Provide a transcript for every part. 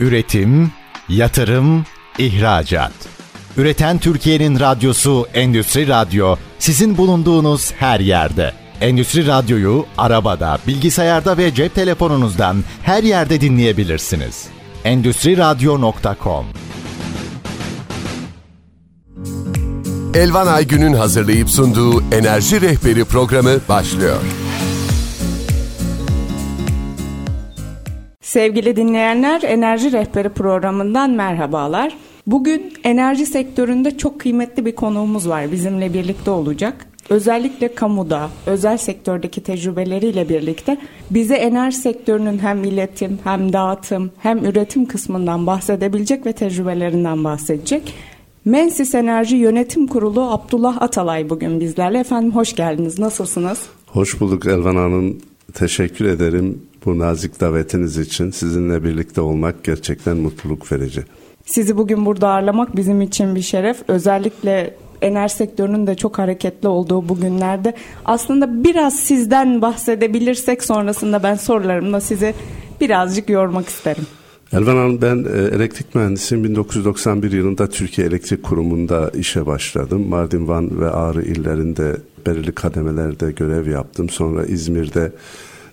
Üretim, yatırım, ihracat. Üreten Türkiye'nin radyosu Endüstri Radyo sizin bulunduğunuz her yerde. Endüstri Radyo'yu arabada, bilgisayarda ve cep telefonunuzdan her yerde dinleyebilirsiniz. Endüstri Radyo.com Elvan Aygün'ün hazırlayıp sunduğu Enerji Rehberi programı başlıyor. Sevgili dinleyenler, Enerji Rehberi programından merhabalar. Bugün enerji sektöründe çok kıymetli bir konuğumuz var. Bizimle birlikte olacak. Özellikle kamuda, özel sektördeki tecrübeleriyle birlikte bize enerji sektörünün hem iletim, hem dağıtım, hem üretim kısmından bahsedebilecek ve tecrübelerinden bahsedecek. Mensis Enerji Yönetim Kurulu Abdullah Atalay bugün bizlerle. Efendim hoş geldiniz. Nasılsınız? Hoş bulduk Elvan Hanım. Teşekkür ederim bu nazik davetiniz için. Sizinle birlikte olmak gerçekten mutluluk verici. Sizi bugün burada ağırlamak bizim için bir şeref. Özellikle enerji sektörünün de çok hareketli olduğu bugünlerde aslında biraz sizden bahsedebilirsek sonrasında ben sorularımla sizi birazcık yormak isterim. Elvan Hanım ben e, elektrik mühendisiyim. 1991 yılında Türkiye Elektrik Kurumu'nda işe başladım. Mardin, Van ve Ağrı illerinde belirli kademelerde görev yaptım. Sonra İzmir'de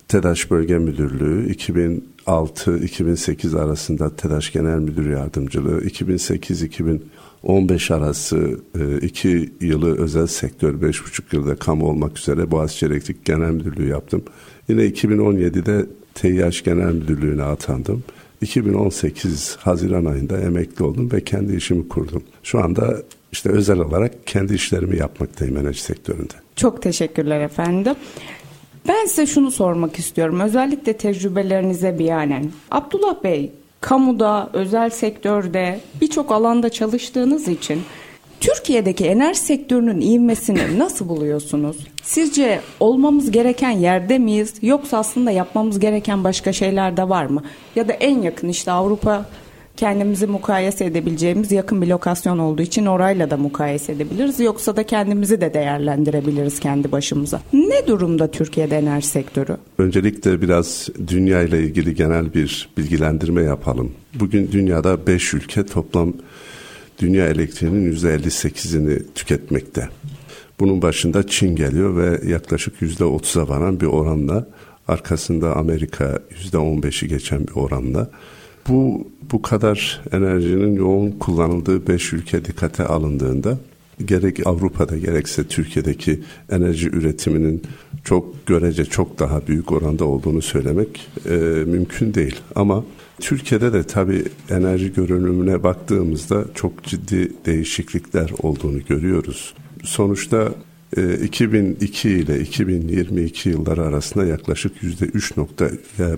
TEDAŞ Bölge Müdürlüğü 2006-2008 arasında TEDAŞ Genel Müdür Yardımcılığı 2008-2015 arası e, iki yılı özel sektör, beş buçuk yılda kamu olmak üzere Boğaziçi Elektrik Genel Müdürlüğü yaptım. Yine 2017'de TİH Genel Müdürlüğü'ne atandım. 2018 Haziran ayında emekli oldum ve kendi işimi kurdum. Şu anda işte özel olarak kendi işlerimi yapmaktayım enerji sektöründe. Çok teşekkürler efendim. Ben size şunu sormak istiyorum. Özellikle tecrübelerinize biyanen. Abdullah Bey, kamuda, özel sektörde birçok alanda çalıştığınız için Türkiye'deki enerji sektörünün ivmesini nasıl buluyorsunuz? Sizce olmamız gereken yerde miyiz yoksa aslında yapmamız gereken başka şeyler de var mı? Ya da en yakın işte Avrupa kendimizi mukayese edebileceğimiz yakın bir lokasyon olduğu için orayla da mukayese edebiliriz. Yoksa da kendimizi de değerlendirebiliriz kendi başımıza. Ne durumda Türkiye'de enerji sektörü? Öncelikle biraz dünya ile ilgili genel bir bilgilendirme yapalım. Bugün dünyada 5 ülke toplam dünya elektriğinin %58'ini tüketmekte. Bunun başında Çin geliyor ve yaklaşık %30'a varan bir oranla arkasında Amerika %15'i geçen bir oranla bu bu kadar enerjinin yoğun kullanıldığı 5 ülke dikkate alındığında gerek Avrupa'da gerekse Türkiye'deki enerji üretiminin çok görece çok daha büyük oranda olduğunu söylemek e, mümkün değil. Ama Türkiye'de de tabii enerji görünümüne baktığımızda çok ciddi değişiklikler olduğunu görüyoruz. Sonuçta 2002 e, ile 2022 yılları arasında yaklaşık yüzde 3 nokta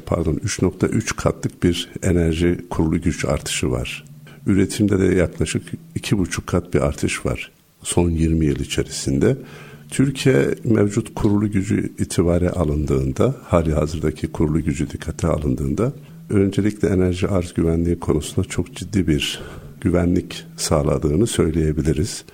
pardon 3.3 katlık bir enerji kurulu güç artışı var. Üretimde de yaklaşık 2,5 kat bir artış var son 20 yıl içerisinde. Türkiye mevcut kurulu gücü itibare alındığında, hali hazırdaki kurulu gücü dikkate alındığında öncelikle enerji arz güvenliği konusunda çok ciddi bir güvenlik sağladığını söyleyebiliriz.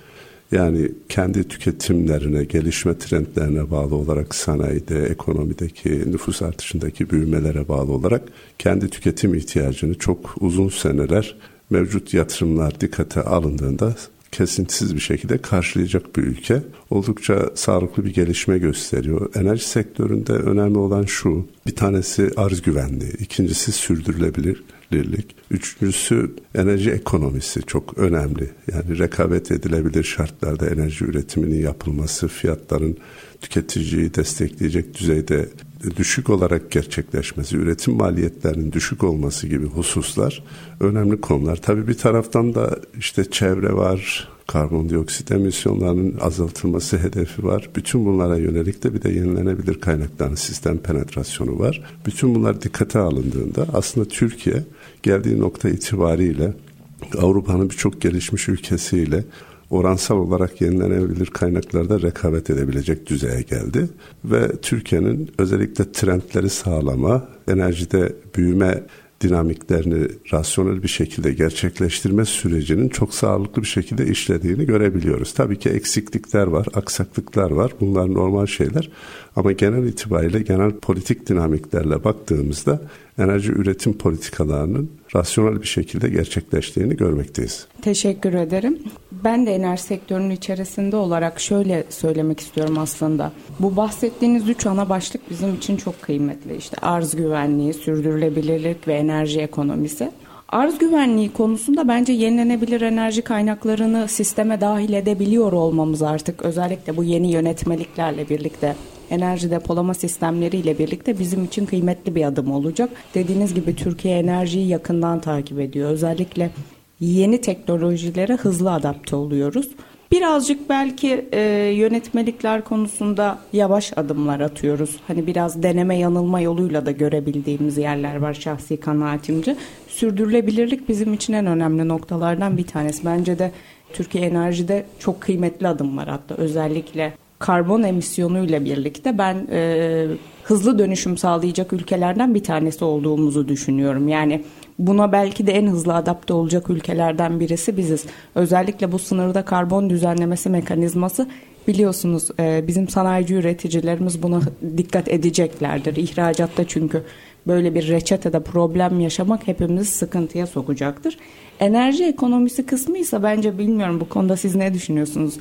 Yani kendi tüketimlerine, gelişme trendlerine bağlı olarak sanayide, ekonomideki, nüfus artışındaki büyümelere bağlı olarak kendi tüketim ihtiyacını çok uzun seneler mevcut yatırımlar dikkate alındığında kesintisiz bir şekilde karşılayacak bir ülke. Oldukça sağlıklı bir gelişme gösteriyor. Enerji sektöründe önemli olan şu, bir tanesi arz güvenliği, ikincisi sürdürülebilirlik, üçüncüsü enerji ekonomisi çok önemli. Yani rekabet edilebilir şartlarda enerji üretiminin yapılması, fiyatların tüketiciyi destekleyecek düzeyde düşük olarak gerçekleşmesi, üretim maliyetlerinin düşük olması gibi hususlar önemli konular. Tabii bir taraftan da işte çevre var, karbondioksit emisyonlarının azaltılması hedefi var. Bütün bunlara yönelik de bir de yenilenebilir kaynakların sistem penetrasyonu var. Bütün bunlar dikkate alındığında aslında Türkiye geldiği nokta itibariyle Avrupa'nın birçok gelişmiş ülkesiyle oransal olarak yenilenebilir kaynaklarda rekabet edebilecek düzeye geldi ve Türkiye'nin özellikle trendleri sağlama, enerjide büyüme dinamiklerini rasyonel bir şekilde gerçekleştirme sürecinin çok sağlıklı bir şekilde işlediğini görebiliyoruz. Tabii ki eksiklikler var, aksaklıklar var. Bunlar normal şeyler. Ama genel itibariyle genel politik dinamiklerle baktığımızda enerji üretim politikalarının rasyonel bir şekilde gerçekleştiğini görmekteyiz. Teşekkür ederim. Ben de enerji sektörünün içerisinde olarak şöyle söylemek istiyorum aslında. Bu bahsettiğiniz üç ana başlık bizim için çok kıymetli. İşte arz güvenliği, sürdürülebilirlik ve enerji ekonomisi. Arz güvenliği konusunda bence yenilenebilir enerji kaynaklarını sisteme dahil edebiliyor olmamız artık özellikle bu yeni yönetmeliklerle birlikte enerji depolama sistemleriyle birlikte bizim için kıymetli bir adım olacak. Dediğiniz gibi Türkiye enerjiyi yakından takip ediyor. Özellikle yeni teknolojilere hızlı adapte oluyoruz. Birazcık belki e, yönetmelikler konusunda yavaş adımlar atıyoruz. Hani biraz deneme yanılma yoluyla da görebildiğimiz yerler var şahsi kanaatimce. Sürdürülebilirlik bizim için en önemli noktalardan bir tanesi. Bence de Türkiye Enerji'de çok kıymetli adımlar attı. Özellikle karbon emisyonuyla birlikte ben e, hızlı dönüşüm sağlayacak ülkelerden bir tanesi olduğumuzu düşünüyorum. Yani buna belki de en hızlı adapte olacak ülkelerden birisi biziz. Özellikle bu sınırda karbon düzenlemesi mekanizması biliyorsunuz e, bizim sanayici üreticilerimiz buna dikkat edeceklerdir. İhracatta çünkü böyle bir reçetede problem yaşamak hepimizi sıkıntıya sokacaktır. Enerji ekonomisi kısmı ise bence bilmiyorum bu konuda siz ne düşünüyorsunuz?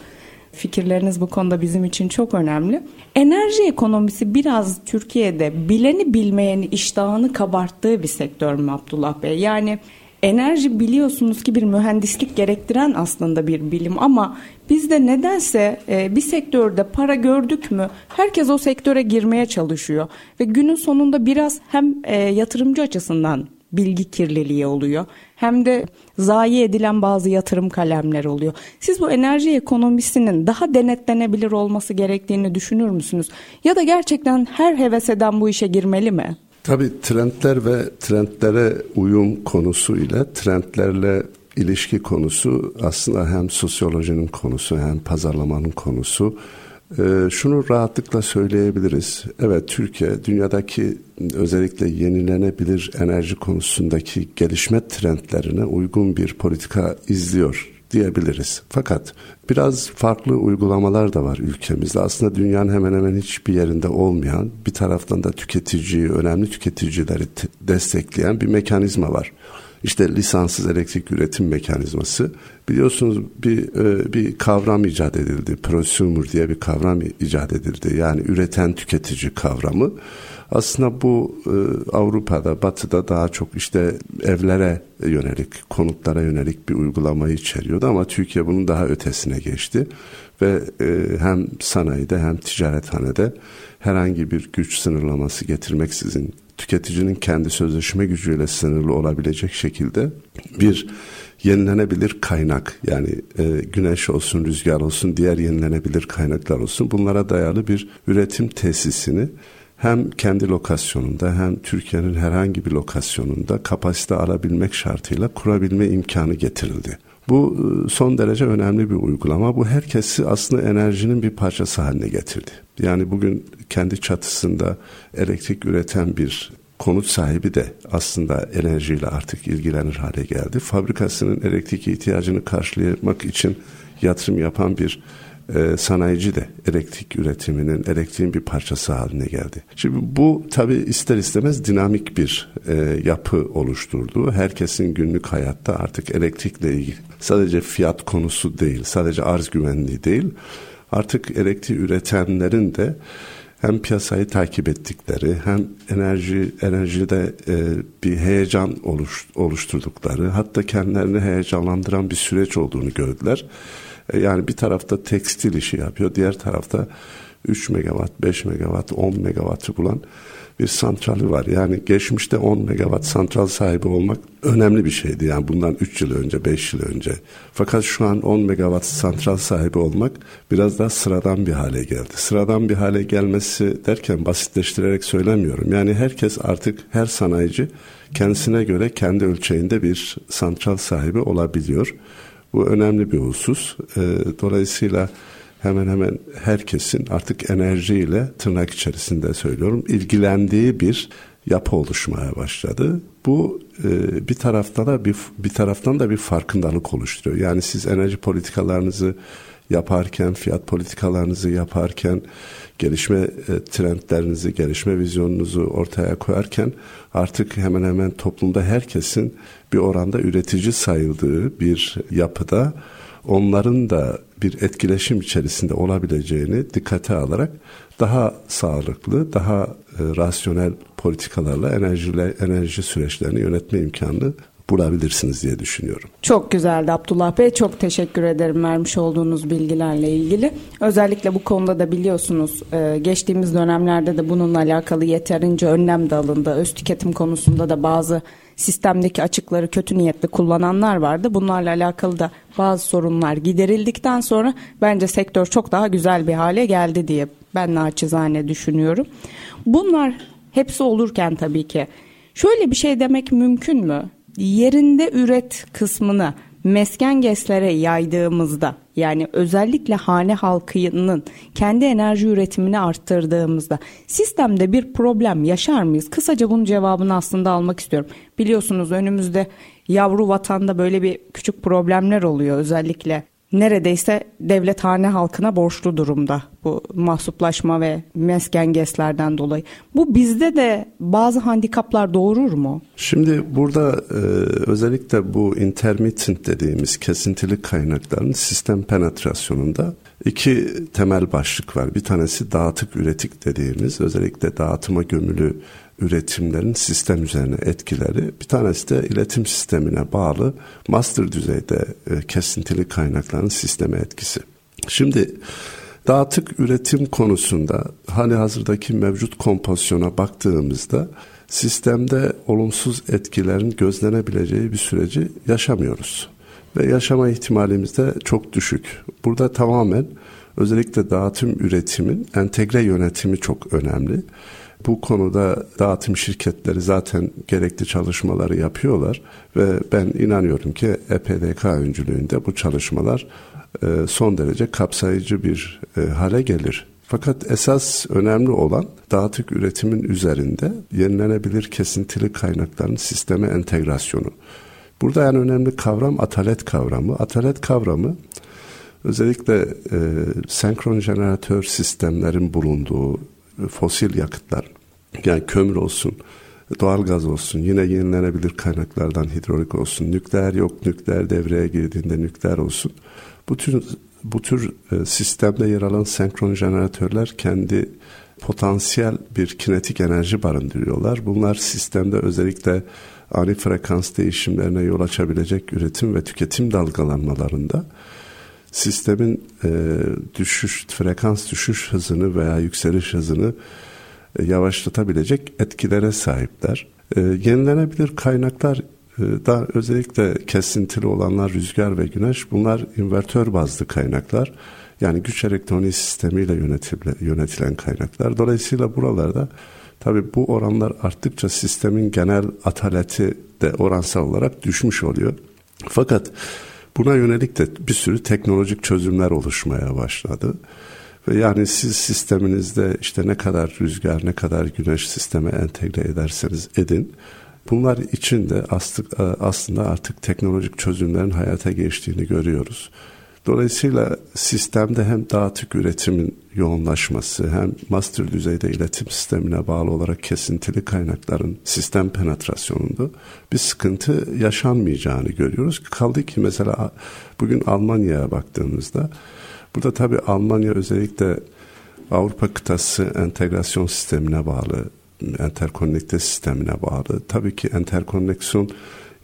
Fikirleriniz bu konuda bizim için çok önemli. Enerji ekonomisi biraz Türkiye'de bileni bilmeyeni iştahını kabarttığı bir sektör mü Abdullah Bey? Yani enerji biliyorsunuz ki bir mühendislik gerektiren aslında bir bilim ama bizde nedense e, bir sektörde para gördük mü herkes o sektöre girmeye çalışıyor ve günün sonunda biraz hem e, yatırımcı açısından bilgi kirliliği oluyor. Hem de zayi edilen bazı yatırım kalemleri oluyor. Siz bu enerji ekonomisinin daha denetlenebilir olması gerektiğini düşünür müsünüz? Ya da gerçekten her heves eden bu işe girmeli mi? Tabii trendler ve trendlere uyum konusu ile trendlerle ilişki konusu aslında hem sosyolojinin konusu hem pazarlamanın konusu. Ee, şunu rahatlıkla söyleyebiliriz. Evet Türkiye dünyadaki özellikle yenilenebilir enerji konusundaki gelişme trendlerine uygun bir politika izliyor diyebiliriz. Fakat biraz farklı uygulamalar da var ülkemizde. Aslında dünyanın hemen hemen hiçbir yerinde olmayan, bir taraftan da tüketiciyi, önemli tüketicileri destekleyen bir mekanizma var. İşte lisanssız elektrik üretim mekanizması. Biliyorsunuz bir e, bir kavram icat edildi. Prosumer diye bir kavram icat edildi. Yani üreten tüketici kavramı. Aslında bu e, Avrupa'da, Batı'da daha çok işte evlere yönelik, konutlara yönelik bir uygulamayı içeriyordu ama Türkiye bunun daha ötesine geçti ve e, hem sanayide hem ticarethanede herhangi bir güç sınırlaması getirmeksizin tüketicinin kendi sözleşme gücüyle sınırlı olabilecek şekilde bir yenilenebilir kaynak yani e, güneş olsun rüzgar olsun diğer yenilenebilir kaynaklar olsun bunlara dayalı bir üretim tesisini hem kendi lokasyonunda hem Türkiye'nin herhangi bir lokasyonunda kapasite alabilmek şartıyla kurabilme imkanı getirildi. Bu e, son derece önemli bir uygulama. Bu herkesi aslında enerjinin bir parçası haline getirdi. Yani bugün kendi çatısında elektrik üreten bir konut sahibi de aslında enerjiyle artık ilgilenir hale geldi. Fabrikasının elektrik ihtiyacını karşılamak için yatırım yapan bir e, sanayici de elektrik üretiminin, elektriğin bir parçası haline geldi. Şimdi bu tabi ister istemez dinamik bir e, yapı oluşturdu. Herkesin günlük hayatta artık elektrikle ilgili sadece fiyat konusu değil, sadece arz güvenliği değil, artık elektrik üretenlerin de hem piyasayı takip ettikleri hem enerji enerjide e, bir heyecan oluş, oluşturdukları hatta kendilerini heyecanlandıran bir süreç olduğunu gördüler. E, yani bir tarafta tekstil işi yapıyor, diğer tarafta 3 megawatt, 5 megawatt, 10 megawattı bulan bir santrali var. Yani geçmişte 10 megawatt santral sahibi olmak önemli bir şeydi. Yani bundan 3 yıl önce, 5 yıl önce. Fakat şu an 10 megawatt santral sahibi olmak biraz daha sıradan bir hale geldi. Sıradan bir hale gelmesi derken basitleştirerek söylemiyorum. Yani herkes artık her sanayici kendisine göre kendi ölçeğinde bir santral sahibi olabiliyor. Bu önemli bir husus. Ee, dolayısıyla hemen hemen herkesin artık enerjiyle tırnak içerisinde söylüyorum ilgilendiği bir yapı oluşmaya başladı. Bu e, bir taraftan da bir bir taraftan da bir farkındalık oluşturuyor. Yani siz enerji politikalarınızı yaparken, fiyat politikalarınızı yaparken, gelişme e, trendlerinizi, gelişme vizyonunuzu ortaya koyarken artık hemen hemen toplumda herkesin bir oranda üretici sayıldığı bir yapıda onların da bir etkileşim içerisinde olabileceğini dikkate alarak daha sağlıklı, daha e, rasyonel politikalarla enerjiyle enerji süreçlerini yönetme imkanını bulabilirsiniz diye düşünüyorum. Çok güzeldi Abdullah Bey. Çok teşekkür ederim vermiş olduğunuz bilgilerle ilgili. Özellikle bu konuda da biliyorsunuz e, geçtiğimiz dönemlerde de bununla alakalı yeterince önlem de alındı. Öz tüketim konusunda da bazı sistemdeki açıkları kötü niyetli kullananlar vardı. Bunlarla alakalı da bazı sorunlar giderildikten sonra bence sektör çok daha güzel bir hale geldi diye ben naçizane düşünüyorum. Bunlar hepsi olurken tabii ki şöyle bir şey demek mümkün mü? Yerinde üret kısmını mesken geslere yaydığımızda yani özellikle hane halkının kendi enerji üretimini arttırdığımızda sistemde bir problem yaşar mıyız? Kısaca bunun cevabını aslında almak istiyorum. Biliyorsunuz önümüzde yavru vatanda böyle bir küçük problemler oluyor özellikle neredeyse devlet hane halkına borçlu durumda bu mahsuplaşma ve mesken geslerden dolayı. Bu bizde de bazı handikaplar doğurur mu? Şimdi burada e, özellikle bu intermittent dediğimiz kesintili kaynakların sistem penetrasyonunda iki temel başlık var. Bir tanesi dağıtık üretik dediğimiz özellikle dağıtıma gömülü üretimlerin sistem üzerine etkileri. Bir tanesi de iletim sistemine bağlı master düzeyde e, kesintili kaynakların sisteme etkisi. Şimdi dağıtık üretim konusunda hani hazırdaki mevcut kompozisyona baktığımızda sistemde olumsuz etkilerin gözlenebileceği bir süreci yaşamıyoruz. Ve yaşama ihtimalimiz de çok düşük. Burada tamamen özellikle dağıtım üretimin entegre yönetimi çok önemli. Bu konuda dağıtım şirketleri zaten gerekli çalışmaları yapıyorlar ve ben inanıyorum ki EPDK öncülüğünde bu çalışmalar e, son derece kapsayıcı bir e, hale gelir. Fakat esas önemli olan dağıtık üretimin üzerinde yenilenebilir kesintili kaynakların sisteme entegrasyonu. Burada en önemli kavram atalet kavramı. Atalet kavramı özellikle e, senkron jeneratör sistemlerin bulunduğu fosil yakıtlar yani kömür olsun, doğal gaz olsun, yine yenilenebilir kaynaklardan hidrolik olsun, nükleer yok, nükleer devreye girdiğinde nükleer olsun. Bu tür bu tür e, sistemde yer alan senkron jeneratörler kendi potansiyel bir kinetik enerji barındırıyorlar. Bunlar sistemde özellikle ani frekans değişimlerine yol açabilecek üretim ve tüketim dalgalanmalarında sistemin e, düşüş frekans düşüş hızını veya yükseliş hızını e, yavaşlatabilecek etkilere sahipler. E, yenilenebilir kaynaklar e, da özellikle kesintili olanlar rüzgar ve güneş bunlar invertör bazlı kaynaklar. Yani güç elektronik sistemiyle yönetilen kaynaklar. Dolayısıyla buralarda tabi bu oranlar arttıkça sistemin genel ataleti de oransal olarak düşmüş oluyor. Fakat buna yönelik de bir sürü teknolojik çözümler oluşmaya başladı. Ve yani siz sisteminizde işte ne kadar rüzgar, ne kadar güneş sisteme entegre ederseniz edin. Bunlar için de aslında artık teknolojik çözümlerin hayata geçtiğini görüyoruz. Dolayısıyla sistemde hem dağıtık üretimin yoğunlaşması hem master düzeyde iletim sistemine bağlı olarak kesintili kaynakların sistem penetrasyonunda bir sıkıntı yaşanmayacağını görüyoruz. Kaldı ki mesela bugün Almanya'ya baktığımızda burada tabii Almanya özellikle Avrupa kıtası entegrasyon sistemine bağlı, enterkonnekte sistemine bağlı. Tabii ki enterkonneksiyon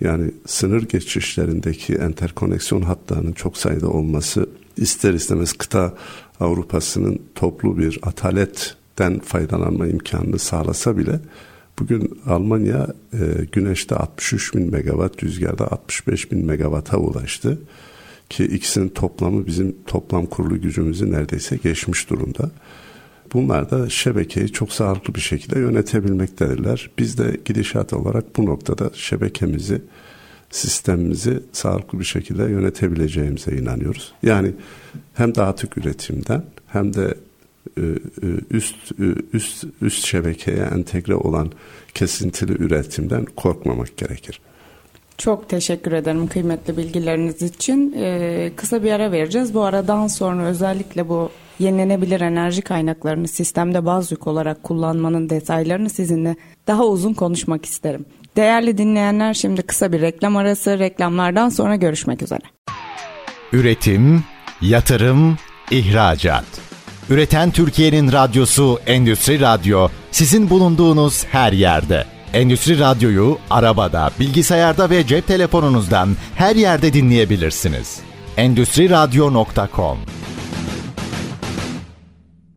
yani sınır geçişlerindeki enterkoneksiyon hatlarının çok sayıda olması ister istemez kıta Avrupa'sının toplu bir ataletten faydalanma imkanını sağlasa bile bugün Almanya e, güneşte 63 bin megawatt, rüzgarda 65 bin megawatt'a ulaştı. Ki ikisinin toplamı bizim toplam kurulu gücümüzü neredeyse geçmiş durumda. Bunlar da şebekeyi çok sağlıklı bir şekilde yönetebilmektedirler. Biz de gidişat olarak bu noktada şebekemizi, sistemimizi sağlıklı bir şekilde yönetebileceğimize inanıyoruz. Yani hem dağıtık üretimden hem de e, üst üst üst şebekeye entegre olan kesintili üretimden korkmamak gerekir. Çok teşekkür ederim kıymetli bilgileriniz için. Ee, kısa bir ara vereceğiz. Bu aradan sonra özellikle bu yenilenebilir enerji kaynaklarını sistemde baz yük olarak kullanmanın detaylarını sizinle daha uzun konuşmak isterim. Değerli dinleyenler şimdi kısa bir reklam arası. Reklamlardan sonra görüşmek üzere. Üretim, yatırım, ihracat. Üreten Türkiye'nin radyosu Endüstri Radyo sizin bulunduğunuz her yerde. Endüstri Radyo'yu arabada, bilgisayarda ve cep telefonunuzdan her yerde dinleyebilirsiniz. Endüstri Radyo.com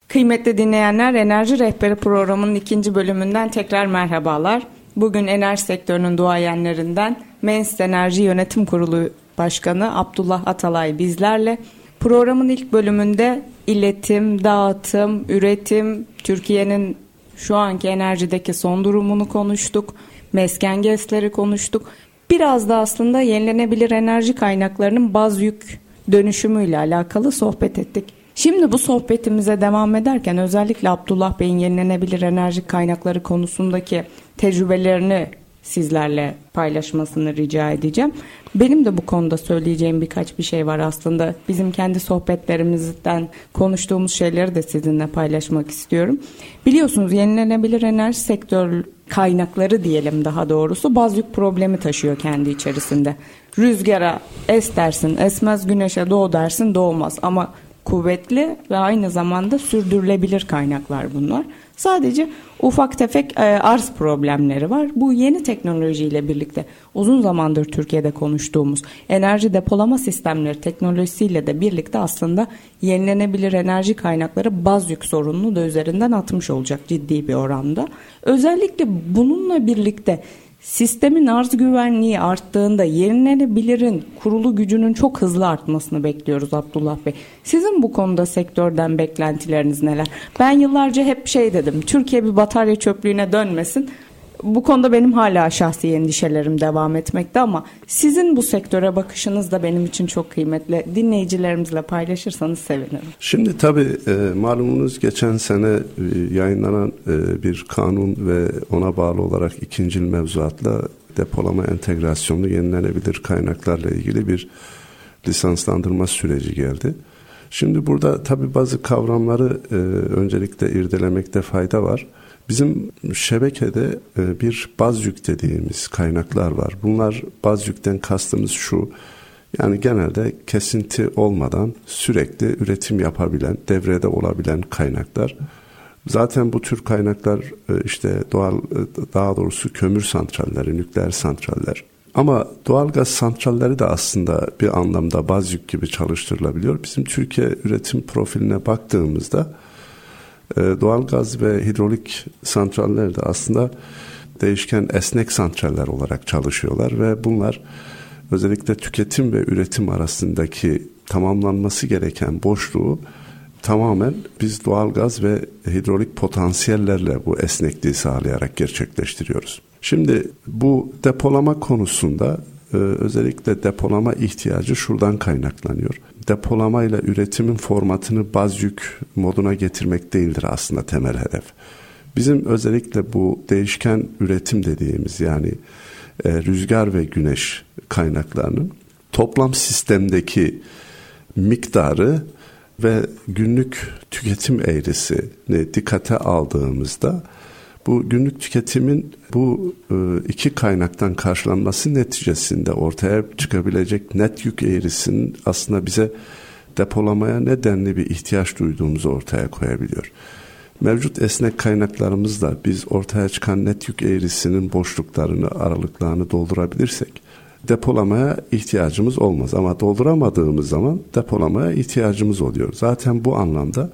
Kıymetli dinleyenler Enerji Rehberi programının ikinci bölümünden tekrar merhabalar. Bugün enerji sektörünün duayenlerinden Mens Enerji Yönetim Kurulu Başkanı Abdullah Atalay bizlerle. Programın ilk bölümünde iletim, dağıtım, üretim, Türkiye'nin şu anki enerjideki son durumunu konuştuk. Mesken GES'leri konuştuk. Biraz da aslında yenilenebilir enerji kaynaklarının baz yük dönüşümüyle alakalı sohbet ettik. Şimdi bu sohbetimize devam ederken özellikle Abdullah Bey'in yenilenebilir enerji kaynakları konusundaki tecrübelerini sizlerle paylaşmasını rica edeceğim. Benim de bu konuda söyleyeceğim birkaç bir şey var aslında. Bizim kendi sohbetlerimizden konuştuğumuz şeyleri de sizinle paylaşmak istiyorum. Biliyorsunuz yenilenebilir enerji sektör kaynakları diyelim daha doğrusu baz yük problemi taşıyor kendi içerisinde. Rüzgara es dersin, esmez güneşe doğu dersin doğmaz ama kuvvetli ve aynı zamanda sürdürülebilir kaynaklar bunlar. Sadece ufak tefek e, arz problemleri var. Bu yeni teknolojiyle birlikte uzun zamandır Türkiye'de konuştuğumuz enerji depolama sistemleri teknolojisiyle de birlikte aslında yenilenebilir enerji kaynakları baz yük sorununu da üzerinden atmış olacak ciddi bir oranda. Özellikle bununla birlikte Sistemin arz güvenliği arttığında yenilenebilirin kurulu gücünün çok hızlı artmasını bekliyoruz Abdullah Bey. Sizin bu konuda sektörden beklentileriniz neler? Ben yıllarca hep şey dedim. Türkiye bir batarya çöplüğüne dönmesin bu konuda benim hala şahsi endişelerim devam etmekte ama sizin bu sektöre bakışınız da benim için çok kıymetli. Dinleyicilerimizle paylaşırsanız sevinirim. Şimdi tabii e, malumunuz geçen sene e, yayınlanan e, bir kanun ve ona bağlı olarak ikincil mevzuatla depolama entegrasyonlu yenilenebilir kaynaklarla ilgili bir lisanslandırma süreci geldi. Şimdi burada tabii bazı kavramları e, öncelikle irdelemekte fayda var. Bizim şebekede e, bir baz yük dediğimiz kaynaklar var. Bunlar baz yükten kastımız şu. Yani genelde kesinti olmadan sürekli üretim yapabilen, devrede olabilen kaynaklar. Zaten bu tür kaynaklar e, işte doğal e, daha doğrusu kömür santralleri, nükleer santraller. Ama doğal gaz santralleri de aslında bir anlamda baz yük gibi çalıştırılabiliyor. Bizim Türkiye üretim profiline baktığımızda doğal gaz ve hidrolik santraller de aslında değişken esnek santraller olarak çalışıyorlar ve bunlar özellikle tüketim ve üretim arasındaki tamamlanması gereken boşluğu tamamen biz doğal gaz ve hidrolik potansiyellerle bu esnekliği sağlayarak gerçekleştiriyoruz. Şimdi bu depolama konusunda e, özellikle depolama ihtiyacı şuradan kaynaklanıyor depolamayla üretimin formatını baz yük moduna getirmek değildir aslında temel hedef. Bizim özellikle bu değişken üretim dediğimiz yani e, rüzgar ve güneş kaynaklarının toplam sistemdeki miktarı ve günlük tüketim eğrisini dikkate aldığımızda bu günlük tüketimin bu e, iki kaynaktan karşılanması neticesinde ortaya çıkabilecek net yük eğrisinin aslında bize depolamaya nedenli bir ihtiyaç duyduğumuzu ortaya koyabiliyor. Mevcut esnek kaynaklarımızla biz ortaya çıkan net yük eğrisinin boşluklarını, aralıklarını doldurabilirsek depolamaya ihtiyacımız olmaz. Ama dolduramadığımız zaman depolamaya ihtiyacımız oluyor. Zaten bu anlamda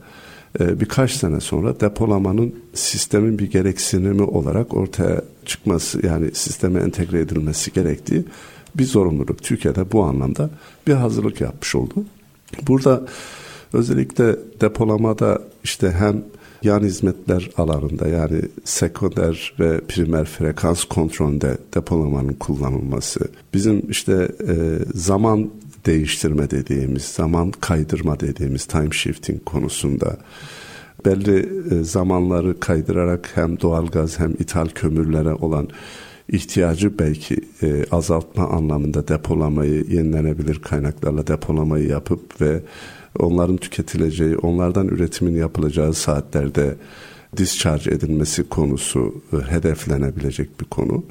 birkaç sene sonra depolamanın sistemin bir gereksinimi olarak ortaya çıkması yani sisteme entegre edilmesi gerektiği bir zorunluluk. Türkiye'de bu anlamda bir hazırlık yapmış oldu. Burada özellikle depolamada işte hem yan hizmetler alanında yani sekonder ve primer frekans kontrolünde depolamanın kullanılması, bizim işte e, zaman değiştirme dediğimiz, zaman kaydırma dediğimiz time shifting konusunda belli e, zamanları kaydırarak hem doğalgaz hem ithal kömürlere olan ihtiyacı belki e, azaltma anlamında depolamayı yenilenebilir kaynaklarla depolamayı yapıp ve onların tüketileceği, onlardan üretimin yapılacağı saatlerde discharge edilmesi konusu e, hedeflenebilecek bir konu.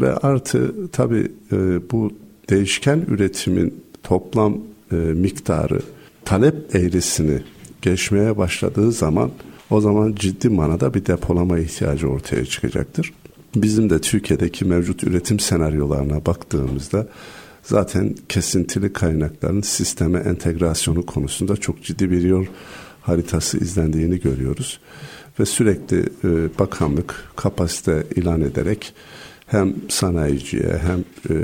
Ve artı tabii e, bu değişken üretimin toplam e, miktarı talep eğrisini geçmeye başladığı zaman o zaman ciddi manada bir depolama ihtiyacı ortaya çıkacaktır. Bizim de Türkiye'deki mevcut üretim senaryolarına baktığımızda zaten kesintili kaynakların sisteme entegrasyonu konusunda çok ciddi bir yol haritası izlendiğini görüyoruz. Ve sürekli e, bakanlık kapasite ilan ederek hem sanayiciye hem e,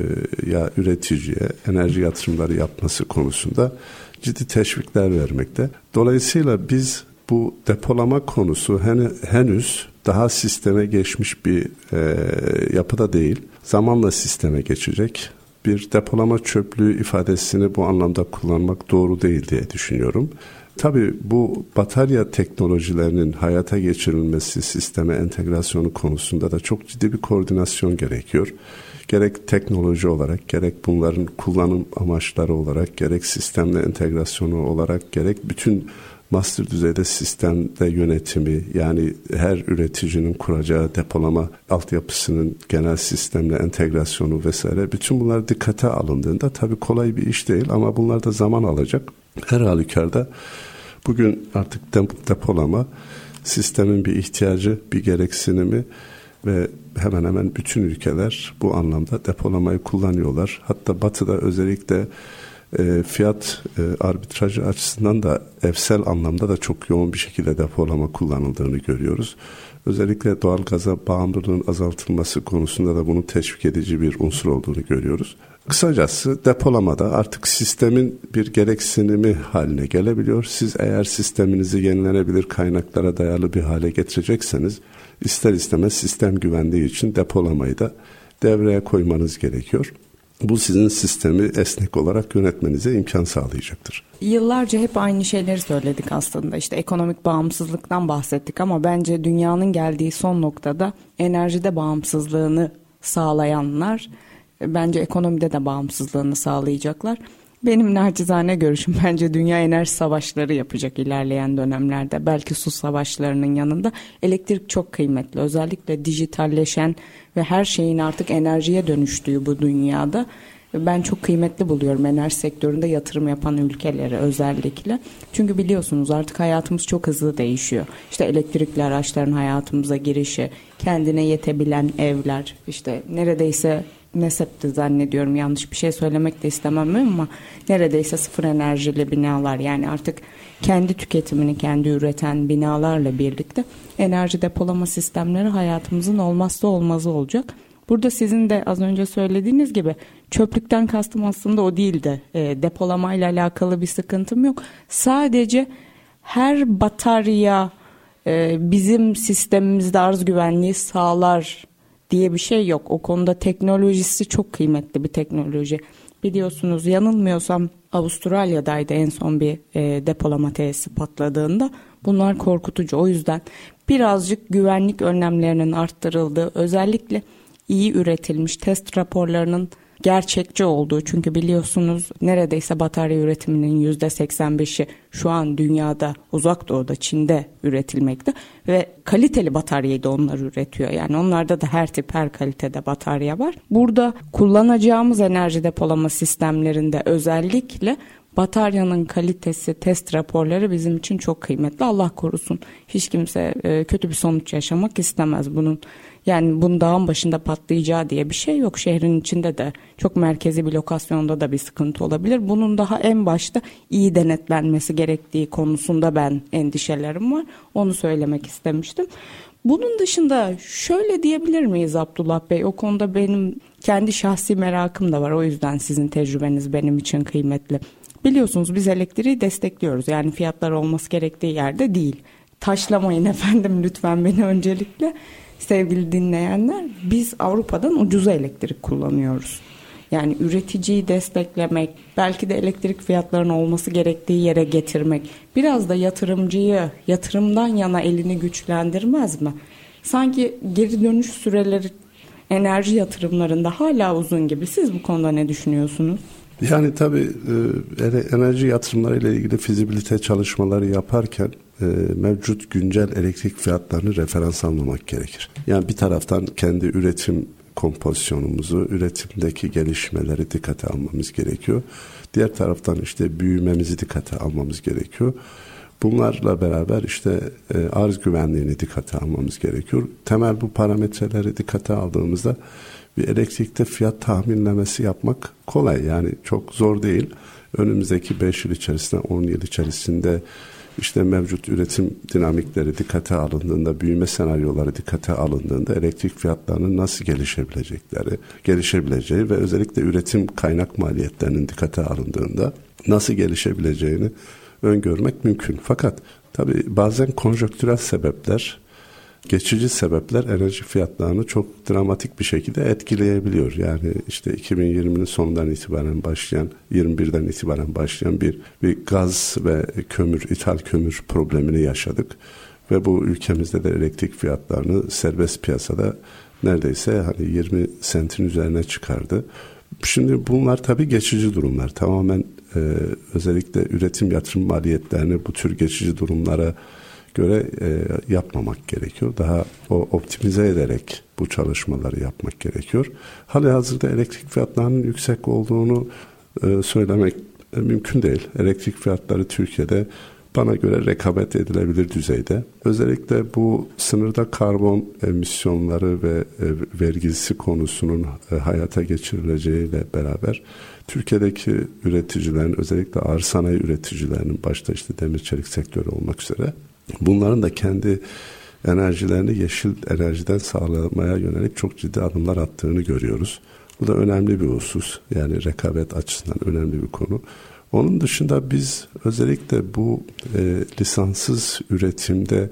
ya üreticiye enerji yatırımları yapması konusunda ciddi teşvikler vermekte. Dolayısıyla biz bu depolama konusu henüz daha sisteme geçmiş bir e, yapıda değil. Zamanla sisteme geçecek. Bir depolama çöplüğü ifadesini bu anlamda kullanmak doğru değil diye düşünüyorum. Tabii bu batarya teknolojilerinin hayata geçirilmesi, sisteme entegrasyonu konusunda da çok ciddi bir koordinasyon gerekiyor. Gerek teknoloji olarak, gerek bunların kullanım amaçları olarak, gerek sistemle entegrasyonu olarak, gerek bütün master düzeyde sistemde yönetimi yani her üreticinin kuracağı depolama altyapısının genel sistemle entegrasyonu vesaire bütün bunlar dikkate alındığında tabii kolay bir iş değil ama bunlar da zaman alacak. Her halükarda bugün artık depolama sistemin bir ihtiyacı, bir gereksinimi ve hemen hemen bütün ülkeler bu anlamda depolamayı kullanıyorlar. Hatta batıda özellikle e, fiyat e, arbitrajı açısından da evsel anlamda da çok yoğun bir şekilde depolama kullanıldığını görüyoruz. Özellikle doğal gaza bağımlılığın azaltılması konusunda da bunun teşvik edici bir unsur olduğunu görüyoruz. Kısacası depolamada artık sistemin bir gereksinimi haline gelebiliyor. Siz eğer sisteminizi yenilenebilir kaynaklara dayalı bir hale getirecekseniz ister istemez sistem güvenliği için depolamayı da devreye koymanız gerekiyor. Bu sizin sistemi esnek olarak yönetmenize imkan sağlayacaktır. Yıllarca hep aynı şeyleri söyledik aslında. İşte ekonomik bağımsızlıktan bahsettik ama bence dünyanın geldiği son noktada enerjide bağımsızlığını sağlayanlar bence ekonomide de bağımsızlığını sağlayacaklar. Benim naçizane görüşüm bence dünya enerji savaşları yapacak ilerleyen dönemlerde. Belki su savaşlarının yanında elektrik çok kıymetli. Özellikle dijitalleşen ve her şeyin artık enerjiye dönüştüğü bu dünyada ben çok kıymetli buluyorum enerji sektöründe yatırım yapan ülkeleri özellikle. Çünkü biliyorsunuz artık hayatımız çok hızlı değişiyor. İşte elektrikli araçların hayatımıza girişi, kendine yetebilen evler, işte neredeyse Nesep'ti zannediyorum yanlış bir şey söylemek de istemem ama neredeyse sıfır enerjili binalar yani artık kendi tüketimini kendi üreten binalarla birlikte enerji depolama sistemleri hayatımızın olmazsa olmazı olacak. Burada sizin de az önce söylediğiniz gibi çöplükten kastım aslında o değildi. E, depolamayla alakalı bir sıkıntım yok. Sadece her batarya e, bizim sistemimizde arz güvenliği sağlar diye bir şey yok. O konuda teknolojisi çok kıymetli bir teknoloji. Biliyorsunuz yanılmıyorsam Avustralya'daydı en son bir e, depolama tesisi patladığında. Bunlar korkutucu. O yüzden birazcık güvenlik önlemlerinin arttırıldığı, özellikle iyi üretilmiş test raporlarının gerçekçi olduğu çünkü biliyorsunuz neredeyse batarya üretiminin %85'i şu an dünyada uzak doğuda Çin'de üretilmekte ve kaliteli bataryayı da onlar üretiyor. Yani onlarda da her tip her kalitede batarya var. Burada kullanacağımız enerji depolama sistemlerinde özellikle bataryanın kalitesi, test raporları bizim için çok kıymetli. Allah korusun. Hiç kimse e, kötü bir sonuç yaşamak istemez bunun. Yani bunun dağın başında patlayacağı diye bir şey yok. Şehrin içinde de çok merkezi bir lokasyonda da bir sıkıntı olabilir. Bunun daha en başta iyi denetlenmesi gerektiği konusunda ben endişelerim var. Onu söylemek istemiştim. Bunun dışında şöyle diyebilir miyiz Abdullah Bey? O konuda benim kendi şahsi merakım da var. O yüzden sizin tecrübeniz benim için kıymetli. Biliyorsunuz biz elektriği destekliyoruz. Yani fiyatlar olması gerektiği yerde değil. Taşlamayın efendim lütfen beni öncelikle sevgili dinleyenler. Biz Avrupa'dan ucuza elektrik kullanıyoruz. Yani üreticiyi desteklemek, belki de elektrik fiyatlarının olması gerektiği yere getirmek, biraz da yatırımcıyı yatırımdan yana elini güçlendirmez mi? Sanki geri dönüş süreleri enerji yatırımlarında hala uzun gibi. Siz bu konuda ne düşünüyorsunuz? Yani tabii e, enerji yatırımları ile ilgili fizibilite çalışmaları yaparken e, mevcut güncel elektrik fiyatlarını referans almamak gerekir. Yani bir taraftan kendi üretim kompozisyonumuzu, üretimdeki gelişmeleri dikkate almamız gerekiyor. Diğer taraftan işte büyümemizi dikkate almamız gerekiyor. Bunlarla beraber işte e, arz güvenliğini dikkate almamız gerekiyor. Temel bu parametreleri dikkate aldığımızda bir elektrikte fiyat tahminlemesi yapmak kolay. Yani çok zor değil. Önümüzdeki 5 yıl içerisinde 10 yıl içerisinde işte mevcut üretim dinamikleri dikkate alındığında, büyüme senaryoları dikkate alındığında elektrik fiyatlarının nasıl gelişebilecekleri, gelişebileceği ve özellikle üretim kaynak maliyetlerinin dikkate alındığında nasıl gelişebileceğini öngörmek mümkün. Fakat tabi bazen konjonktürel sebepler geçici sebepler enerji fiyatlarını çok dramatik bir şekilde etkileyebiliyor. Yani işte 2020'nin sonundan itibaren başlayan, 21'den itibaren başlayan bir bir gaz ve kömür, ithal kömür problemini yaşadık. Ve bu ülkemizde de elektrik fiyatlarını serbest piyasada neredeyse hani 20 sentin üzerine çıkardı. Şimdi bunlar tabii geçici durumlar. Tamamen e, özellikle üretim yatırım maliyetlerini bu tür geçici durumlara göre e, yapmamak gerekiyor. Daha o optimize ederek bu çalışmaları yapmak gerekiyor. Hali hazırda elektrik fiyatlarının yüksek olduğunu e, söylemek e, mümkün değil. Elektrik fiyatları Türkiye'de bana göre rekabet edilebilir düzeyde. Özellikle bu sınırda karbon emisyonları ve e, vergisi konusunun e, hayata geçirileceğiyle beraber Türkiye'deki üreticilerin özellikle ağır sanayi üreticilerinin başta işte demir çelik sektörü olmak üzere bunların da kendi enerjilerini yeşil enerjiden sağlamaya yönelik çok ciddi adımlar attığını görüyoruz. Bu da önemli bir husus. Yani rekabet açısından önemli bir konu. Onun dışında biz özellikle bu e, lisanssız üretimde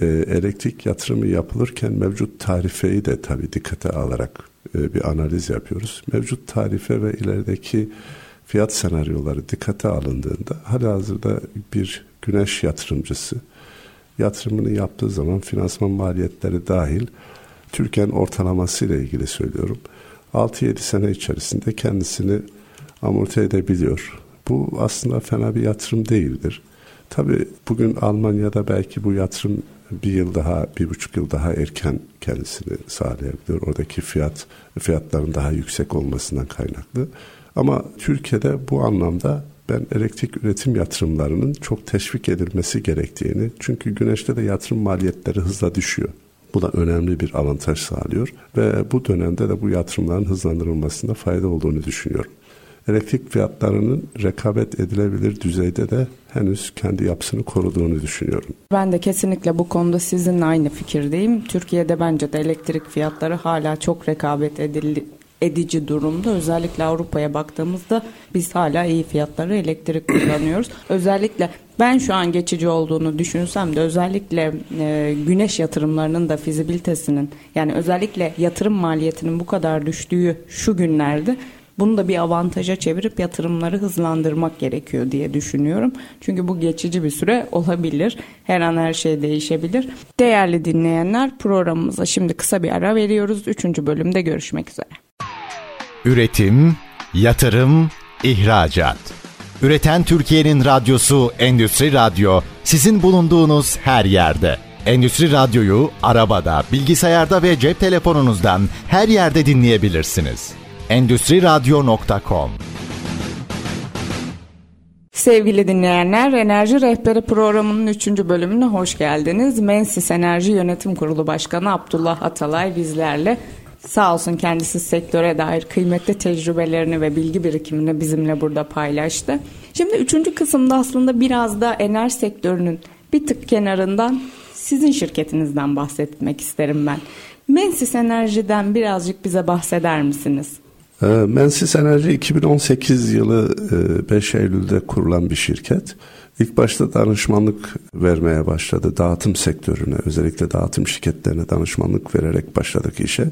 e, elektrik yatırımı yapılırken mevcut tarifeyi de tabii dikkate alarak e, bir analiz yapıyoruz. Mevcut tarife ve ilerideki fiyat senaryoları dikkate alındığında halihazırda bir güneş yatırımcısı yatırımını yaptığı zaman finansman maliyetleri dahil Türkiye'nin ortalaması ile ilgili söylüyorum. 6-7 sene içerisinde kendisini amorti edebiliyor. Bu aslında fena bir yatırım değildir. Tabii bugün Almanya'da belki bu yatırım bir yıl daha, bir buçuk yıl daha erken kendisini sağlayabiliyor. Oradaki fiyat, fiyatların daha yüksek olmasından kaynaklı. Ama Türkiye'de bu anlamda ben elektrik üretim yatırımlarının çok teşvik edilmesi gerektiğini, çünkü güneşte de yatırım maliyetleri hızla düşüyor. Bu da önemli bir avantaj sağlıyor ve bu dönemde de bu yatırımların hızlandırılmasında fayda olduğunu düşünüyorum elektrik fiyatlarının rekabet edilebilir düzeyde de henüz kendi yapısını koruduğunu düşünüyorum. Ben de kesinlikle bu konuda sizinle aynı fikirdeyim. Türkiye'de bence de elektrik fiyatları hala çok rekabet edildi, edici durumda. Özellikle Avrupa'ya baktığımızda biz hala iyi fiyatları elektrik kullanıyoruz. Özellikle ben şu an geçici olduğunu düşünsem de özellikle e, güneş yatırımlarının da fizibilitesinin yani özellikle yatırım maliyetinin bu kadar düştüğü şu günlerde bunu da bir avantaja çevirip yatırımları hızlandırmak gerekiyor diye düşünüyorum. Çünkü bu geçici bir süre olabilir. Her an her şey değişebilir. Değerli dinleyenler programımıza şimdi kısa bir ara veriyoruz. Üçüncü bölümde görüşmek üzere. Üretim, yatırım, ihracat. Üreten Türkiye'nin radyosu Endüstri Radyo sizin bulunduğunuz her yerde. Endüstri Radyo'yu arabada, bilgisayarda ve cep telefonunuzdan her yerde dinleyebilirsiniz endüstriradyo.com Sevgili dinleyenler, Enerji Rehberi programının 3. bölümüne hoş geldiniz. Mensis Enerji Yönetim Kurulu Başkanı Abdullah Atalay bizlerle. Sağ olsun kendisi sektöre dair kıymetli tecrübelerini ve bilgi birikimini bizimle burada paylaştı. Şimdi üçüncü kısımda aslında biraz da enerji sektörünün bir tık kenarından sizin şirketinizden bahsetmek isterim ben. Mensis Enerji'den birazcık bize bahseder misiniz? Ee, Mensis Enerji 2018 yılı 5 e, Eylül'de kurulan bir şirket. İlk başta danışmanlık vermeye başladı. Dağıtım sektörüne, özellikle dağıtım şirketlerine danışmanlık vererek başladık işe.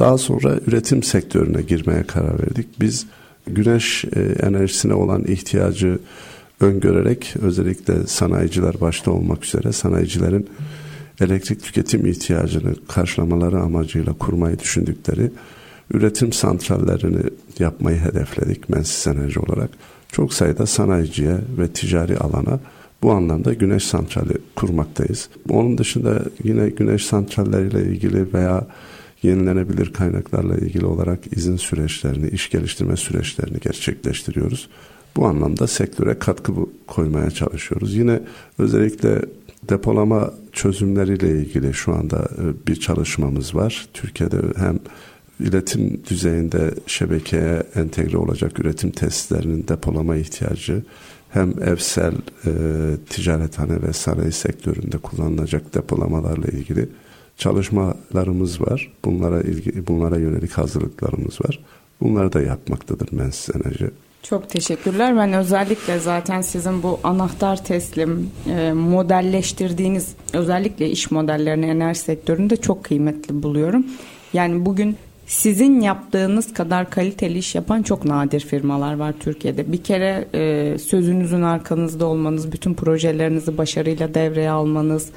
Daha sonra üretim sektörüne girmeye karar verdik. Biz güneş e, enerjisine olan ihtiyacı öngörerek özellikle sanayiciler başta olmak üzere sanayicilerin elektrik tüketim ihtiyacını karşılamaları amacıyla kurmayı düşündükleri üretim santrallerini yapmayı hedefledik Mensis Enerji olarak. Çok sayıda sanayiciye ve ticari alana bu anlamda güneş santrali kurmaktayız. Onun dışında yine güneş santralleriyle ilgili veya yenilenebilir kaynaklarla ilgili olarak izin süreçlerini, iş geliştirme süreçlerini gerçekleştiriyoruz. Bu anlamda sektöre katkı koymaya çalışıyoruz. Yine özellikle depolama çözümleriyle ilgili şu anda e, bir çalışmamız var. Türkiye'de hem iletim düzeyinde şebekeye entegre olacak üretim testlerinin depolama ihtiyacı hem evsel e, ticarethane ve sanayi sektöründe kullanılacak depolamalarla ilgili çalışmalarımız var. Bunlara ilgili bunlara yönelik hazırlıklarımız var. Bunları da yapmaktadır Mensis Enerji. Çok teşekkürler. Ben özellikle zaten sizin bu anahtar teslim e, modelleştirdiğiniz özellikle iş modellerini enerji sektöründe çok kıymetli buluyorum. Yani bugün sizin yaptığınız kadar kaliteli iş yapan çok nadir firmalar var Türkiye'de. Bir kere e, sözünüzün arkanızda olmanız, bütün projelerinizi başarıyla devreye almanız,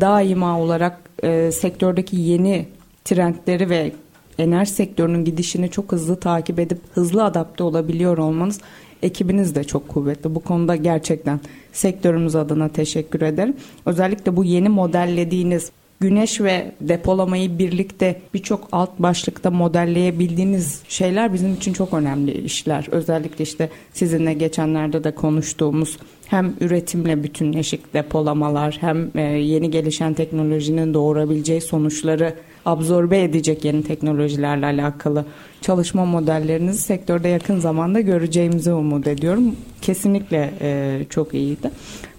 daima olarak e, sektördeki yeni trendleri ve enerji sektörünün gidişini çok hızlı takip edip hızlı adapte olabiliyor olmanız ekibiniz de çok kuvvetli. Bu konuda gerçekten sektörümüz adına teşekkür ederim. Özellikle bu yeni modellediğiniz güneş ve depolamayı birlikte birçok alt başlıkta modelleyebildiğiniz şeyler bizim için çok önemli işler. Özellikle işte sizinle geçenlerde de konuştuğumuz hem üretimle bütünleşik depolamalar hem e, yeni gelişen teknolojinin doğurabileceği sonuçları absorbe edecek yeni teknolojilerle alakalı çalışma modellerinizi sektörde yakın zamanda göreceğimizi umut ediyorum. Kesinlikle e, çok iyiydi.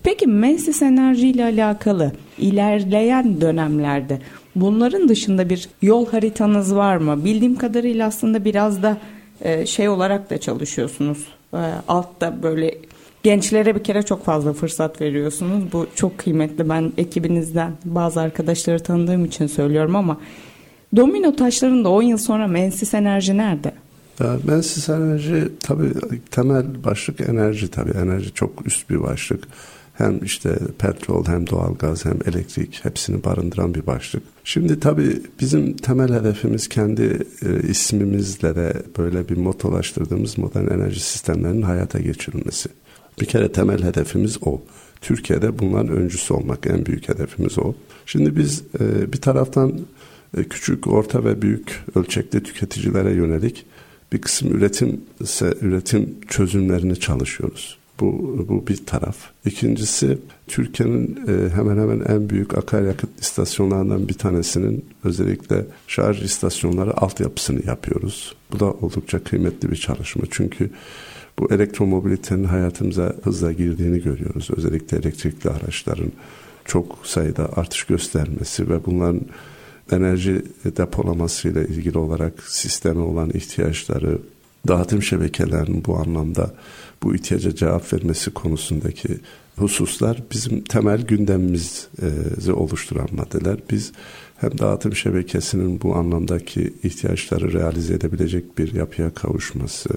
Peki Mensis Enerji ile alakalı ilerleyen dönemlerde bunların dışında bir yol haritanız var mı? Bildiğim kadarıyla aslında biraz da e, şey olarak da çalışıyorsunuz. Altta böyle gençlere bir kere çok fazla fırsat veriyorsunuz. Bu çok kıymetli. Ben ekibinizden bazı arkadaşları tanıdığım için söylüyorum ama domino taşlarında 10 yıl sonra Mensis Enerji nerede? Mensis enerji tabii temel başlık enerji tabii enerji çok üst bir başlık hem işte petrol hem doğalgaz hem elektrik hepsini barındıran bir başlık. Şimdi tabii bizim temel hedefimiz kendi e, ismimizle de böyle bir motolaştırdığımız modern enerji sistemlerinin hayata geçirilmesi. Bir kere temel hedefimiz o. Türkiye'de bunların öncüsü olmak en büyük hedefimiz o. Şimdi biz e, bir taraftan e, küçük, orta ve büyük ölçekli tüketicilere yönelik bir kısım üretim üretim çözümlerini çalışıyoruz. Bu, bu bir taraf. İkincisi Türkiye'nin e, hemen hemen en büyük akaryakıt istasyonlarından bir tanesinin özellikle şarj istasyonları altyapısını yapıyoruz. Bu da oldukça kıymetli bir çalışma. Çünkü bu elektromobilitenin hayatımıza hızla girdiğini görüyoruz. Özellikle elektrikli araçların çok sayıda artış göstermesi ve bunların enerji depolaması ile ilgili olarak sisteme olan ihtiyaçları, dağıtım şebekelerinin bu anlamda bu ihtiyaca cevap vermesi konusundaki hususlar bizim temel gündemimizi oluşturan maddeler. Biz hem dağıtım şebekesinin bu anlamdaki ihtiyaçları realize edebilecek bir yapıya kavuşması,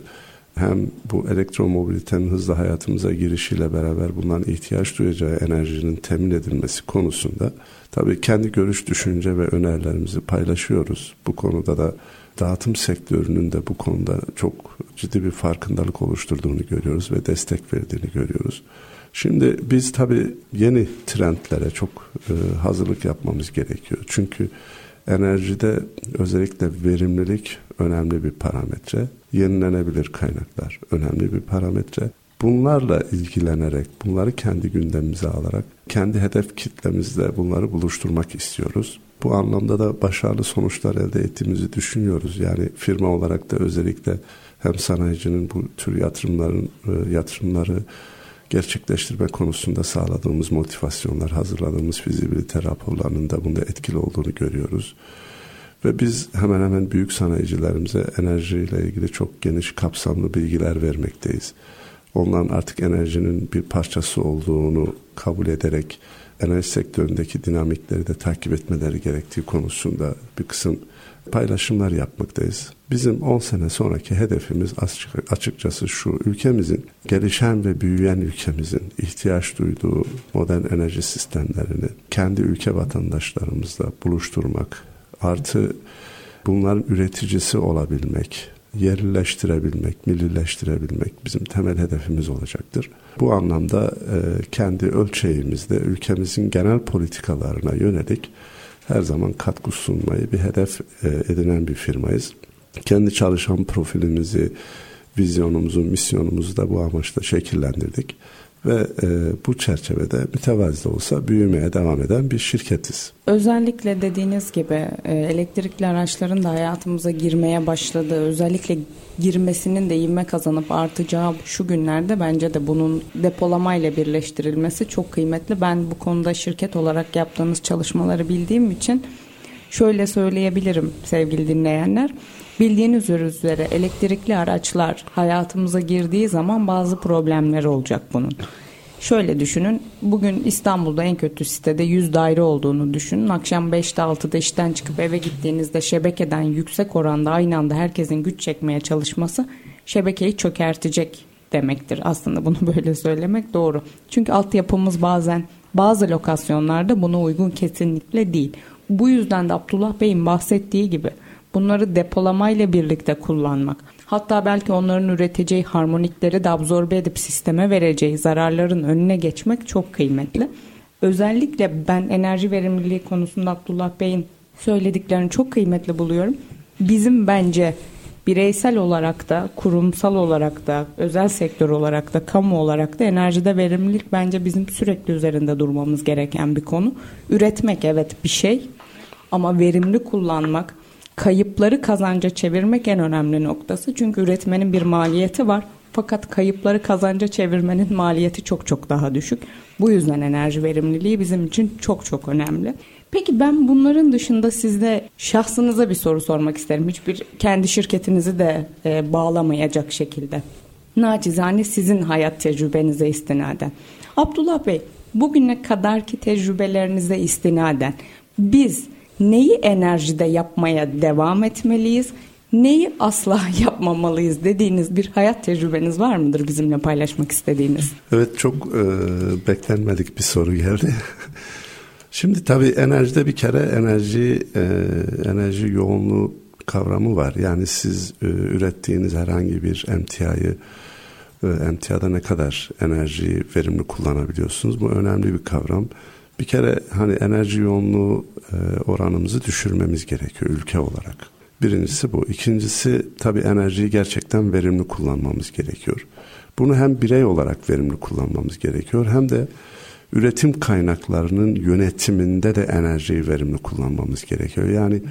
hem bu elektromobilitenin hızla hayatımıza girişiyle beraber bundan ihtiyaç duyacağı enerjinin temin edilmesi konusunda tabii kendi görüş, düşünce ve önerilerimizi paylaşıyoruz. Bu konuda da dağıtım sektörünün de bu konuda çok ciddi bir farkındalık oluşturduğunu görüyoruz ve destek verdiğini görüyoruz. Şimdi biz tabii yeni trendlere çok e, hazırlık yapmamız gerekiyor. Çünkü enerjide özellikle verimlilik önemli bir parametre. Yenilenebilir kaynaklar önemli bir parametre. Bunlarla ilgilenerek, bunları kendi gündemimize alarak, kendi hedef kitlemizle bunları buluşturmak istiyoruz. Bu anlamda da başarılı sonuçlar elde ettiğimizi düşünüyoruz. Yani firma olarak da özellikle hem sanayicinin bu tür yatırımların e, yatırımları gerçekleştirme konusunda sağladığımız motivasyonlar, hazırladığımız fizibilite raporlarının da bunda etkili olduğunu görüyoruz. Ve biz hemen hemen büyük sanayicilerimize enerjiyle ilgili çok geniş kapsamlı bilgiler vermekteyiz. Onların artık enerjinin bir parçası olduğunu kabul ederek enerji sektöründeki dinamikleri de takip etmeleri gerektiği konusunda bir kısım paylaşımlar yapmaktayız. Bizim 10 sene sonraki hedefimiz açıkçası şu ülkemizin gelişen ve büyüyen ülkemizin ihtiyaç duyduğu modern enerji sistemlerini kendi ülke vatandaşlarımızla buluşturmak artı bunların üreticisi olabilmek, yerleştirebilmek, millileştirebilmek bizim temel hedefimiz olacaktır. Bu anlamda e, kendi ölçeğimizde ülkemizin genel politikalarına yönelik her zaman katkı sunmayı bir hedef e, edinen bir firmayız. Kendi çalışan profilimizi, vizyonumuzu, misyonumuzu da bu amaçla şekillendirdik ve e, bu çerçevede mütevazi de olsa büyümeye devam eden bir şirketiz. Özellikle dediğiniz gibi e, elektrikli araçların da hayatımıza girmeye başladığı, özellikle girmesinin de ivme kazanıp artacağı şu günlerde bence de bunun depolamayla birleştirilmesi çok kıymetli. Ben bu konuda şirket olarak yaptığınız çalışmaları bildiğim için şöyle söyleyebilirim sevgili dinleyenler. Bildiğiniz üzere elektrikli araçlar hayatımıza girdiği zaman bazı problemler olacak bunun. Şöyle düşünün. Bugün İstanbul'da en kötü sitede 100 daire olduğunu düşünün. Akşam 5'te 6'da işten çıkıp eve gittiğinizde şebekeden yüksek oranda aynı anda herkesin güç çekmeye çalışması şebekeyi çökertecek demektir. Aslında bunu böyle söylemek doğru. Çünkü altyapımız bazen bazı lokasyonlarda buna uygun kesinlikle değil. Bu yüzden de Abdullah Bey'in bahsettiği gibi bunları depolamayla birlikte kullanmak. Hatta belki onların üreteceği harmonikleri de absorbe edip sisteme vereceği zararların önüne geçmek çok kıymetli. Özellikle ben enerji verimliliği konusunda Abdullah Bey'in söylediklerini çok kıymetli buluyorum. Bizim bence bireysel olarak da, kurumsal olarak da, özel sektör olarak da, kamu olarak da enerjide verimlilik bence bizim sürekli üzerinde durmamız gereken bir konu. Üretmek evet bir şey ama verimli kullanmak, kayıpları kazanca çevirmek en önemli noktası. Çünkü üretmenin bir maliyeti var. Fakat kayıpları kazanca çevirmenin maliyeti çok çok daha düşük. Bu yüzden enerji verimliliği bizim için çok çok önemli. Peki ben bunların dışında sizde şahsınıza bir soru sormak isterim. Hiçbir kendi şirketinizi de e, bağlamayacak şekilde. Nacizane sizin hayat tecrübenize istinaden. Abdullah Bey, bugüne kadarki tecrübelerinize istinaden biz neyi enerjide yapmaya devam etmeliyiz? Neyi asla yapmamalıyız dediğiniz bir hayat tecrübeniz var mıdır bizimle paylaşmak istediğiniz? Evet çok e, beklenmedik bir soru geldi. Şimdi tabii enerjide bir kere enerji e, enerji yoğunluğu kavramı var. Yani siz e, ürettiğiniz herhangi bir emtiayı e, emtiada ne kadar enerjiyi verimli kullanabiliyorsunuz? Bu önemli bir kavram. Bir kere hani enerji yoğunluğu e, oranımızı düşürmemiz gerekiyor ülke olarak. Birincisi bu. İkincisi tabii enerjiyi gerçekten verimli kullanmamız gerekiyor. Bunu hem birey olarak verimli kullanmamız gerekiyor hem de üretim kaynaklarının yönetiminde de enerjiyi verimli kullanmamız gerekiyor. Yani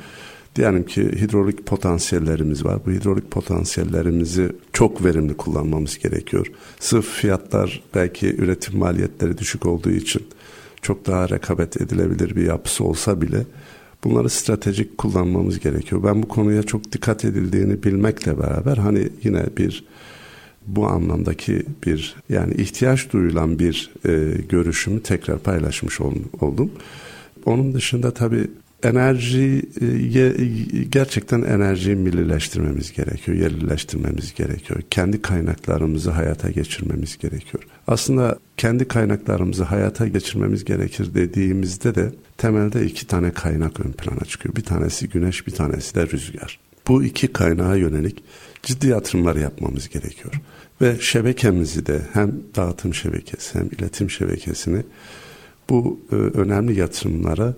diyelim ki hidrolik potansiyellerimiz var. Bu hidrolik potansiyellerimizi çok verimli kullanmamız gerekiyor. Sırf fiyatlar belki üretim maliyetleri düşük olduğu için çok daha rekabet edilebilir bir yapısı olsa bile bunları stratejik kullanmamız gerekiyor. Ben bu konuya çok dikkat edildiğini bilmekle beraber hani yine bir bu anlamdaki bir yani ihtiyaç duyulan bir e, görüşümü tekrar paylaşmış oldum. Onun dışında tabii enerjiye gerçekten enerjiyi millileştirmemiz gerekiyor, yerlileştirmemiz gerekiyor. Kendi kaynaklarımızı hayata geçirmemiz gerekiyor. Aslında kendi kaynaklarımızı hayata geçirmemiz gerekir dediğimizde de temelde iki tane kaynak ön plana çıkıyor. Bir tanesi güneş, bir tanesi de rüzgar. Bu iki kaynağa yönelik ciddi yatırımlar yapmamız gerekiyor. Ve şebekemizi de hem dağıtım şebekesi hem iletim şebekesini bu e, önemli yatırımlara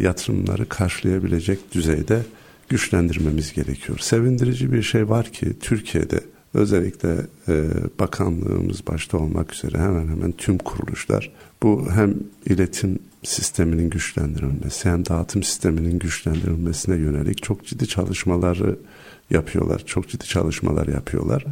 yatırımları karşılayabilecek düzeyde güçlendirmemiz gerekiyor. Sevindirici bir şey var ki Türkiye'de özellikle e, bakanlığımız başta olmak üzere hemen hemen tüm kuruluşlar bu hem iletim sisteminin güçlendirilmesi hem dağıtım sisteminin güçlendirilmesine yönelik çok ciddi çalışmaları yapıyorlar. Çok ciddi çalışmalar yapıyorlar.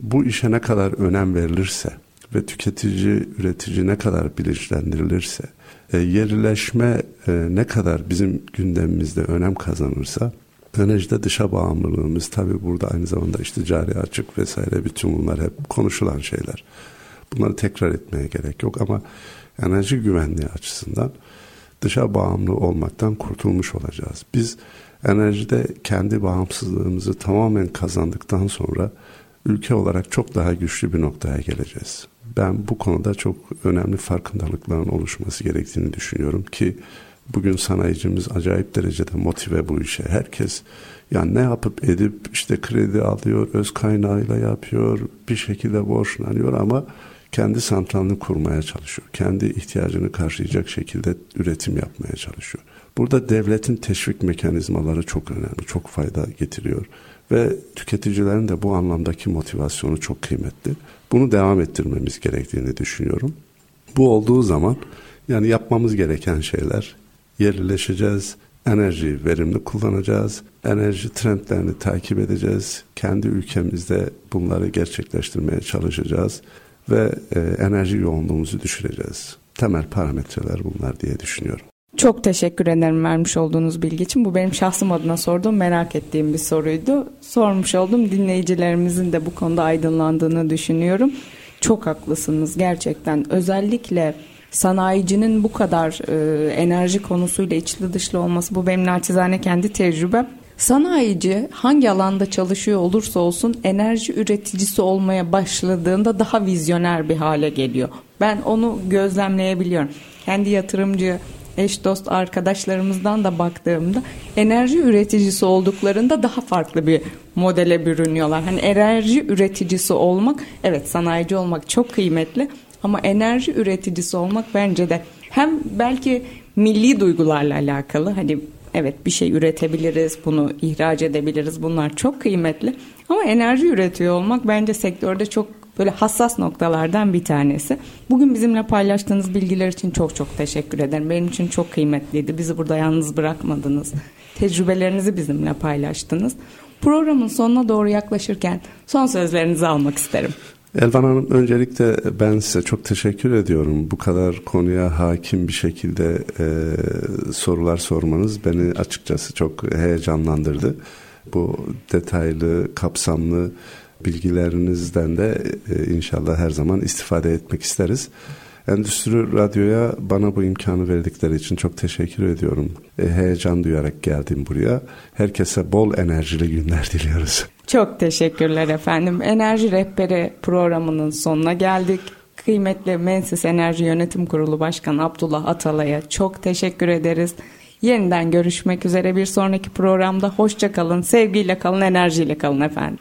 Bu işe ne kadar önem verilirse ve tüketici, üretici ne kadar bilinçlendirilirse, e, yerleşme e, ne kadar bizim gündemimizde önem kazanırsa, enerjide dışa bağımlılığımız tabi burada aynı zamanda işte cari açık vesaire bütün bunlar hep konuşulan şeyler. Bunları tekrar etmeye gerek yok ama enerji güvenliği açısından dışa bağımlı olmaktan kurtulmuş olacağız. Biz Enerjide kendi bağımsızlığımızı tamamen kazandıktan sonra ülke olarak çok daha güçlü bir noktaya geleceğiz. Ben bu konuda çok önemli farkındalıkların oluşması gerektiğini düşünüyorum ki bugün sanayicimiz acayip derecede motive bu işe. Herkes yani ne yapıp edip işte kredi alıyor, öz kaynağıyla yapıyor, bir şekilde borçlanıyor ama kendi santralini kurmaya çalışıyor. Kendi ihtiyacını karşılayacak şekilde üretim yapmaya çalışıyor. Burada devletin teşvik mekanizmaları çok önemli, çok fayda getiriyor. Ve tüketicilerin de bu anlamdaki motivasyonu çok kıymetli. Bunu devam ettirmemiz gerektiğini düşünüyorum. Bu olduğu zaman yani yapmamız gereken şeyler yerleşeceğiz, enerjiyi verimli kullanacağız, enerji trendlerini takip edeceğiz, kendi ülkemizde bunları gerçekleştirmeye çalışacağız ve e, enerji yoğunluğumuzu düşüreceğiz. Temel parametreler bunlar diye düşünüyorum. Çok teşekkür ederim vermiş olduğunuz bilgi için. Bu benim şahsım adına sorduğum merak ettiğim bir soruydu. Sormuş oldum. Dinleyicilerimizin de bu konuda aydınlandığını düşünüyorum. Çok haklısınız gerçekten. Özellikle sanayicinin bu kadar e, enerji konusuyla içli dışlı olması bu benim naçizane kendi tecrübem. Sanayici hangi alanda çalışıyor olursa olsun enerji üreticisi olmaya başladığında daha vizyoner bir hale geliyor. Ben onu gözlemleyebiliyorum. Kendi yatırımcı eş dost arkadaşlarımızdan da baktığımda enerji üreticisi olduklarında daha farklı bir modele bürünüyorlar. Hani enerji üreticisi olmak evet sanayici olmak çok kıymetli ama enerji üreticisi olmak bence de hem belki milli duygularla alakalı hani evet bir şey üretebiliriz, bunu ihraç edebiliriz. Bunlar çok kıymetli. Ama enerji üretiyor olmak bence sektörde çok böyle hassas noktalardan bir tanesi. Bugün bizimle paylaştığınız bilgiler için çok çok teşekkür ederim. Benim için çok kıymetliydi. Bizi burada yalnız bırakmadınız. Tecrübelerinizi bizimle paylaştınız. Programın sonuna doğru yaklaşırken son sözlerinizi almak isterim. Elvan Hanım öncelikle ben size çok teşekkür ediyorum. Bu kadar konuya hakim bir şekilde e, sorular sormanız beni açıkçası çok heyecanlandırdı. Bu detaylı, kapsamlı bilgilerinizden de e, inşallah her zaman istifade etmek isteriz. Endüstri Radyo'ya bana bu imkanı verdikleri için çok teşekkür ediyorum. E, heyecan duyarak geldim buraya. Herkese bol enerjili günler diliyoruz. Çok teşekkürler efendim. Enerji Rehberi programının sonuna geldik. Kıymetli Mensis Enerji Yönetim Kurulu Başkanı Abdullah Atalay'a çok teşekkür ederiz. Yeniden görüşmek üzere bir sonraki programda. Hoşça kalın, sevgiyle kalın, enerjiyle kalın efendim.